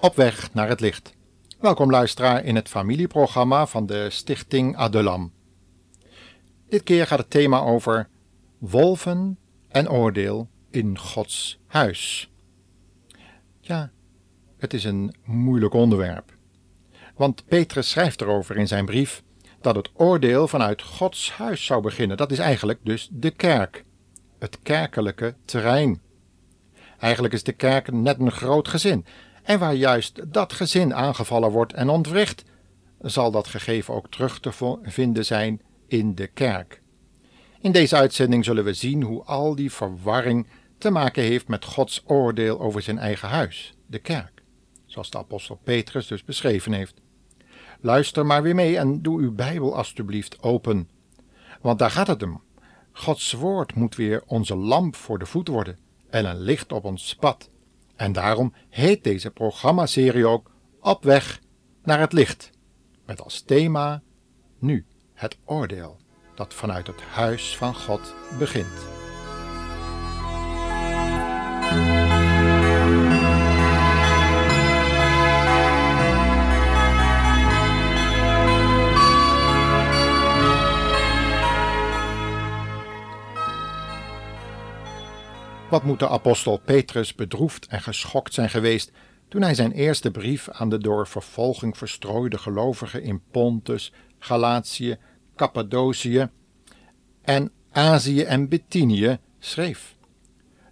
Op weg naar het licht. Welkom luisteraar in het familieprogramma van de Stichting Adulam. Dit keer gaat het thema over wolven en oordeel in Gods huis. Ja, het is een moeilijk onderwerp. Want Petrus schrijft erover in zijn brief dat het oordeel vanuit Gods huis zou beginnen. Dat is eigenlijk dus de kerk, het kerkelijke terrein. Eigenlijk is de kerk net een groot gezin. En waar juist dat gezin aangevallen wordt en ontwricht, zal dat gegeven ook terug te vinden zijn in de kerk. In deze uitzending zullen we zien hoe al die verwarring te maken heeft met Gods oordeel over zijn eigen huis, de kerk, zoals de apostel Petrus dus beschreven heeft. Luister maar weer mee en doe uw Bijbel alstublieft open, want daar gaat het om. Gods woord moet weer onze lamp voor de voet worden en een licht op ons pad. En daarom heet deze programmaserie ook Op weg naar het licht, met als thema nu het oordeel dat vanuit het huis van God begint. Wat moet de apostel Petrus bedroefd en geschokt zijn geweest toen hij zijn eerste brief aan de door vervolging verstrooide gelovigen in Pontus, Galatië, Cappadocië en Azië en Bithynië schreef.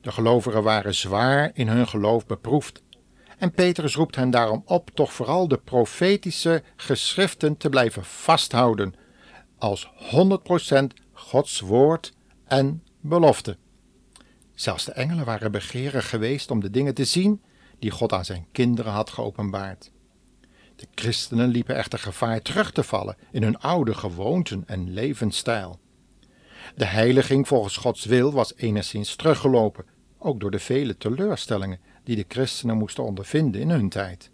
De gelovigen waren zwaar in hun geloof beproefd en Petrus roept hen daarom op toch vooral de profetische geschriften te blijven vasthouden als 100% Gods woord en belofte. Zelfs de engelen waren begeerig geweest om de dingen te zien die God aan zijn kinderen had geopenbaard. De christenen liepen echter gevaar terug te vallen in hun oude gewoonten en levensstijl. De heiliging volgens Gods wil was enigszins teruggelopen, ook door de vele teleurstellingen die de christenen moesten ondervinden in hun tijd.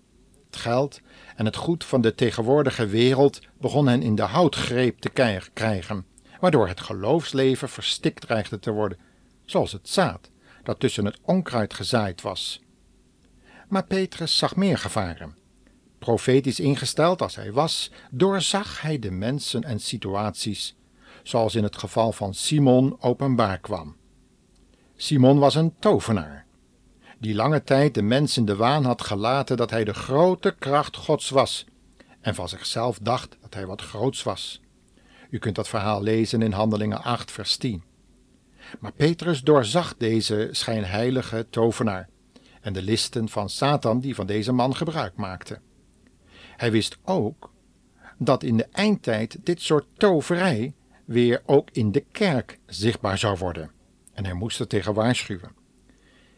Het geld en het goed van de tegenwoordige wereld begon hen in de houtgreep te krijgen, waardoor het geloofsleven verstikt dreigde te worden zoals het zaad dat tussen het onkruid gezaaid was. Maar Petrus zag meer gevaren. Profetisch ingesteld als hij was, doorzag hij de mensen en situaties, zoals in het geval van Simon openbaar kwam. Simon was een tovenaar, die lange tijd de mensen de waan had gelaten dat hij de grote kracht Gods was, en van zichzelf dacht dat hij wat groots was. U kunt dat verhaal lezen in Handelingen 8, vers 10. Maar Petrus doorzag deze schijnheilige tovenaar en de listen van Satan die van deze man gebruik maakte. Hij wist ook dat in de eindtijd dit soort toverij weer ook in de kerk zichtbaar zou worden, en hij moest er tegen waarschuwen.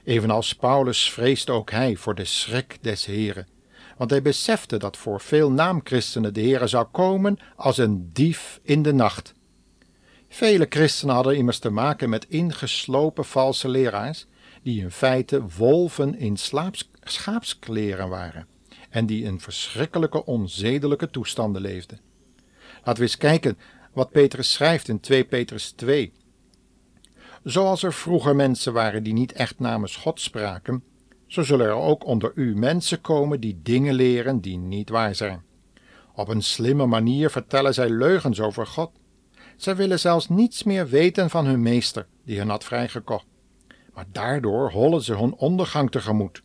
Evenals Paulus vreesde ook hij voor de schrik des Heren, want hij besefte dat voor veel naamchristenen de Heere zou komen als een dief in de nacht Vele christenen hadden immers te maken met ingeslopen valse leraars, die in feite wolven in schaapskleren waren en die in verschrikkelijke onzedelijke toestanden leefden. Laten we eens kijken wat Petrus schrijft in 2 Petrus 2. Zoals er vroeger mensen waren die niet echt namens God spraken, zo zullen er ook onder u mensen komen die dingen leren die niet waar zijn. Op een slimme manier vertellen zij leugens over God zij willen zelfs niets meer weten van hun meester, die hen had vrijgekocht. Maar daardoor hollen ze hun ondergang tegemoet.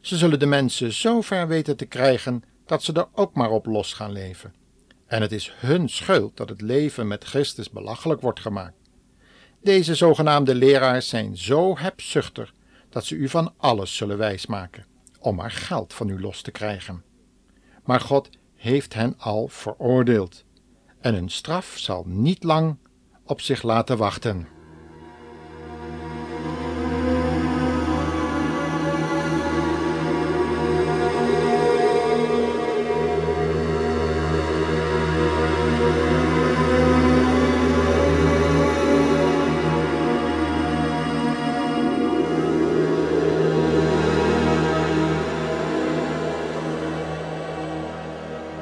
Ze zullen de mensen zo ver weten te krijgen dat ze er ook maar op los gaan leven. En het is hun schuld dat het leven met Christus belachelijk wordt gemaakt. Deze zogenaamde leraars zijn zo hebzuchtig dat ze u van alles zullen wijsmaken, om maar geld van u los te krijgen. Maar God heeft hen al veroordeeld en hun straf zal niet lang op zich laten wachten.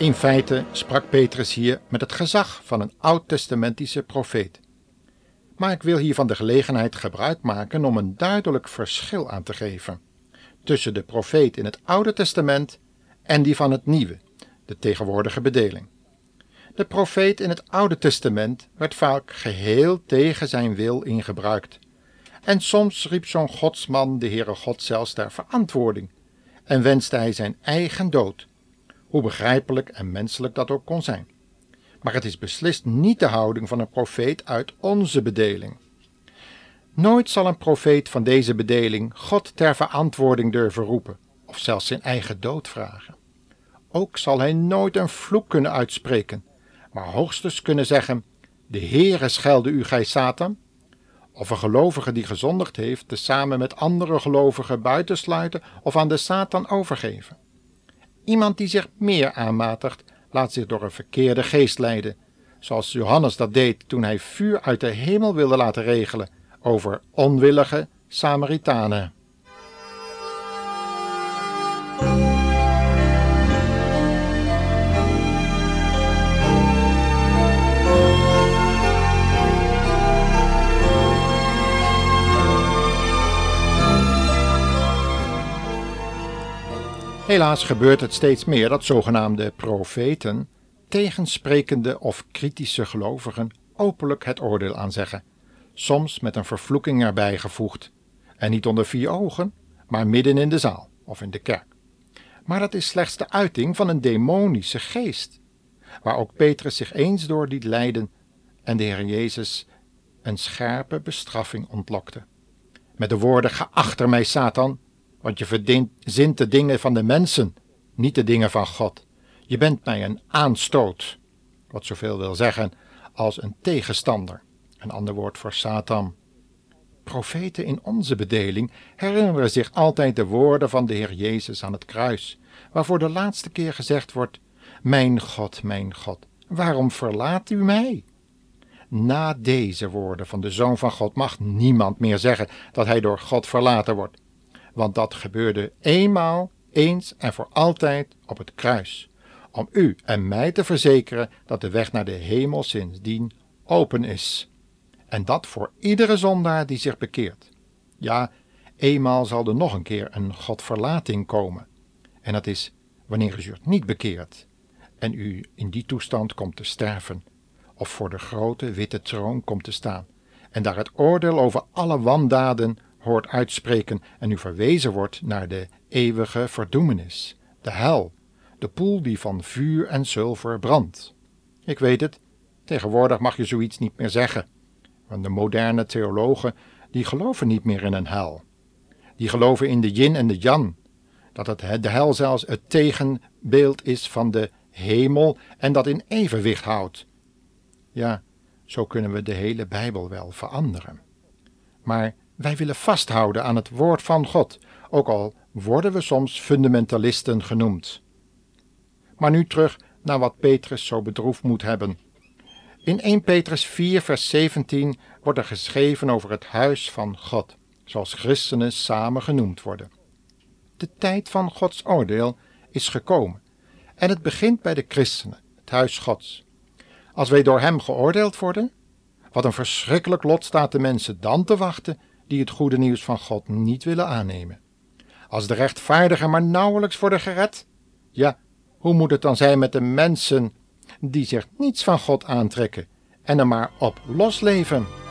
In feite sprak Petrus hier met het gezag van een oud-testamentische profeet. Maar ik wil hiervan de gelegenheid gebruik maken om een duidelijk verschil aan te geven tussen de profeet in het Oude Testament en die van het Nieuwe, de tegenwoordige bedeling. De profeet in het Oude Testament werd vaak geheel tegen zijn wil ingebruikt. En soms riep zo'n godsman de Heere God zelfs ter verantwoording en wenste hij zijn eigen dood, hoe begrijpelijk en menselijk dat ook kon zijn. Maar het is beslist niet de houding van een profeet uit onze bedeling. Nooit zal een profeet van deze bedeling God ter verantwoording durven roepen, of zelfs zijn eigen dood vragen. Ook zal hij nooit een vloek kunnen uitspreken, maar hoogstens kunnen zeggen: De Heere schelde u, gij Satan. Of een gelovige die gezondigd heeft, tezamen met andere gelovigen buitensluiten of aan de Satan overgeven. Iemand die zich meer aanmatigt, laat zich door een verkeerde geest leiden, zoals Johannes dat deed toen hij vuur uit de hemel wilde laten regelen over onwillige Samaritanen. Helaas gebeurt het steeds meer dat zogenaamde profeten tegensprekende of kritische gelovigen openlijk het oordeel aanzeggen, soms met een vervloeking erbij gevoegd, en niet onder vier ogen, maar midden in de zaal of in de kerk. Maar dat is slechts de uiting van een demonische geest, waar ook Petrus zich eens door liet leiden en de Heer Jezus een scherpe bestraffing ontlokte. Met de woorden: Ga achter mij, Satan, want je verzint de dingen van de mensen, niet de dingen van God. Je bent mij een aanstoot, wat zoveel wil zeggen als een tegenstander, een ander woord voor Satan. Profeten in onze bedeling herinneren zich altijd de woorden van de Heer Jezus aan het kruis, waarvoor de laatste keer gezegd wordt: Mijn God, mijn God, waarom verlaat u mij? Na deze woorden van de Zoon van God mag niemand meer zeggen dat hij door God verlaten wordt want dat gebeurde eenmaal, eens en voor altijd op het kruis, om u en mij te verzekeren dat de weg naar de hemel sindsdien open is. En dat voor iedere zondaar die zich bekeert. Ja, eenmaal zal er nog een keer een Godverlating komen. En dat is wanneer u niet bekeert en u in die toestand komt te sterven, of voor de grote witte troon komt te staan, en daar het oordeel over alle wandaden hoort uitspreken en u verwezen wordt naar de eeuwige verdoemenis, de hel, de poel die van vuur en zilver brandt. Ik weet het, tegenwoordig mag je zoiets niet meer zeggen, want de moderne theologen die geloven niet meer in een hel. Die geloven in de yin en de yang, dat het, de hel zelfs het tegenbeeld is van de hemel en dat in evenwicht houdt. Ja, zo kunnen we de hele Bijbel wel veranderen. Maar wij willen vasthouden aan het woord van God, ook al worden we soms fundamentalisten genoemd. Maar nu terug naar wat Petrus zo bedroefd moet hebben. In 1 Petrus 4, vers 17 wordt er geschreven over het huis van God, zoals christenen samen genoemd worden. De tijd van Gods oordeel is gekomen en het begint bij de christenen, het huis Gods. Als wij door Hem geoordeeld worden, wat een verschrikkelijk lot staat de mensen dan te wachten die het goede nieuws van God niet willen aannemen. Als de rechtvaardigen maar nauwelijks worden gered, ja, hoe moet het dan zijn met de mensen die zich niets van God aantrekken en er maar op losleven?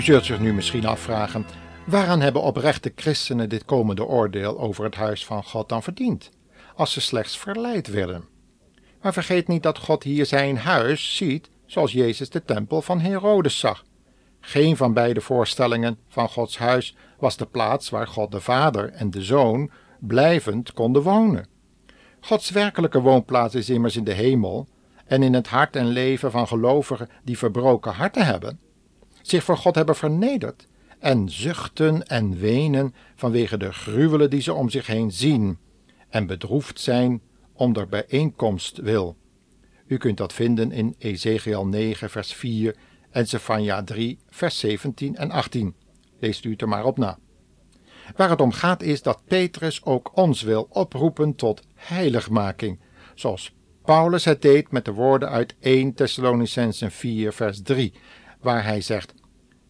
U zult zich nu misschien afvragen: waaraan hebben oprechte christenen dit komende oordeel over het huis van God dan verdiend, als ze slechts verleid werden? Maar vergeet niet dat God hier zijn huis ziet zoals Jezus de tempel van Herodes zag. Geen van beide voorstellingen van Gods huis was de plaats waar God de Vader en de Zoon blijvend konden wonen. Gods werkelijke woonplaats is immers in de hemel en in het hart en leven van gelovigen die verbroken harten hebben zich voor God hebben vernederd en zuchten en wenen vanwege de gruwelen die ze om zich heen zien en bedroefd zijn om der bijeenkomst wil. U kunt dat vinden in Ezekiel 9 vers 4 en Zephania 3 vers 17 en 18. Leest u het er maar op na. Waar het om gaat is dat Petrus ook ons wil oproepen tot heiligmaking, zoals Paulus het deed met de woorden uit 1 Thessalonicensen 4 vers 3, waar hij zegt: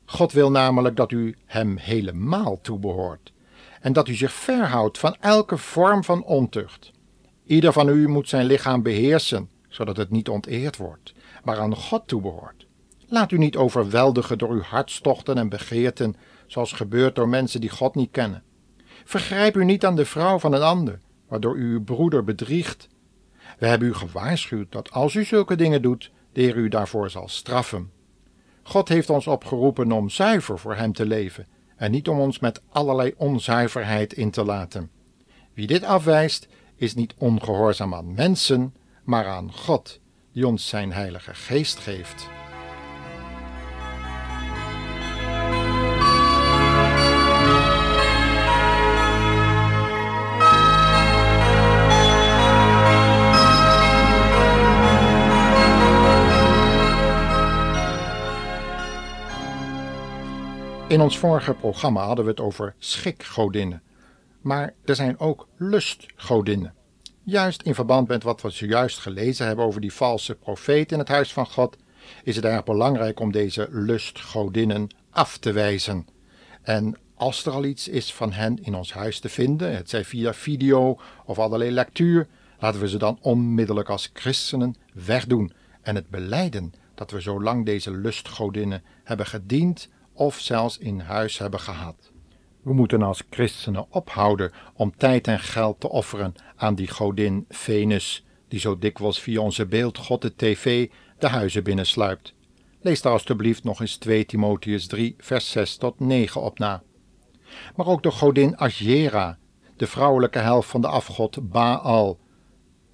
God wil namelijk dat u hem helemaal toebehoort en dat u zich verhoudt van elke vorm van ontucht. Ieder van u moet zijn lichaam beheersen, zodat het niet onteerd wordt, maar aan God toebehoort. Laat u niet overweldigen door uw hartstochten en begeerten, zoals gebeurt door mensen die God niet kennen. Vergrijp u niet aan de vrouw van een ander, waardoor u uw broeder bedriegt. We hebben u gewaarschuwd dat als u zulke dingen doet, de Heer u daarvoor zal straffen. God heeft ons opgeroepen om zuiver voor Hem te leven en niet om ons met allerlei onzuiverheid in te laten. Wie dit afwijst, is niet ongehoorzaam aan mensen, maar aan God, die ons zijn Heilige Geest geeft. In ons vorige programma hadden we het over schikgodinnen. Maar er zijn ook lustgodinnen. Juist in verband met wat we zojuist gelezen hebben over die valse profeet in het huis van God, is het erg belangrijk om deze lustgodinnen af te wijzen. En als er al iets is van hen in ons huis te vinden, het zij via video of allerlei lectuur, laten we ze dan onmiddellijk als christenen wegdoen en het beleiden dat we zolang deze lustgodinnen hebben gediend of zelfs in huis hebben gehad. We moeten als christenen ophouden om tijd en geld te offeren aan die godin Venus, die zo dikwijls via onze beeldgod de tv de huizen binnensluipt. Lees daar alstublieft nog eens 2 Timotheus 3, vers 6 tot 9 op na. Maar ook de godin Asjera, de vrouwelijke helft van de afgod Baal,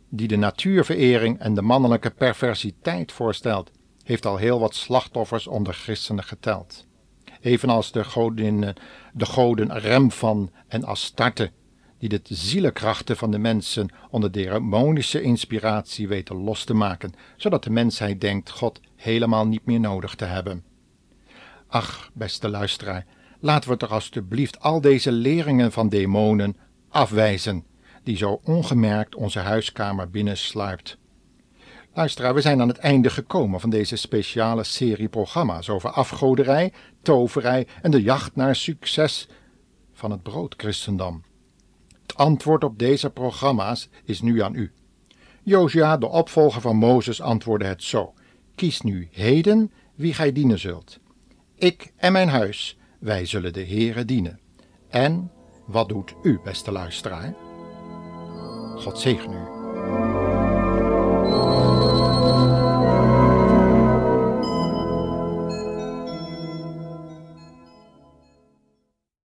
die de natuurverering en de mannelijke perversiteit voorstelt, heeft al heel wat slachtoffers onder christenen geteld evenals de, godinnen, de goden Remvan en Astarte, die de zielenkrachten van de mensen onder demonische inspiratie weten los te maken, zodat de mensheid denkt God helemaal niet meer nodig te hebben. Ach, beste luisteraar, laten we toch alstublieft al deze leringen van demonen afwijzen, die zo ongemerkt onze huiskamer binnensluipt. Luisteraar, we zijn aan het einde gekomen van deze speciale serie programma's over afgoderij, toverij en de jacht naar succes van het broodchristendom. Het antwoord op deze programma's is nu aan u. Josia, de opvolger van Mozes, antwoordde het zo: Kies nu heden wie gij dienen zult. Ik en mijn huis, wij zullen de Heere dienen. En wat doet u, beste luisteraar? God zegen u.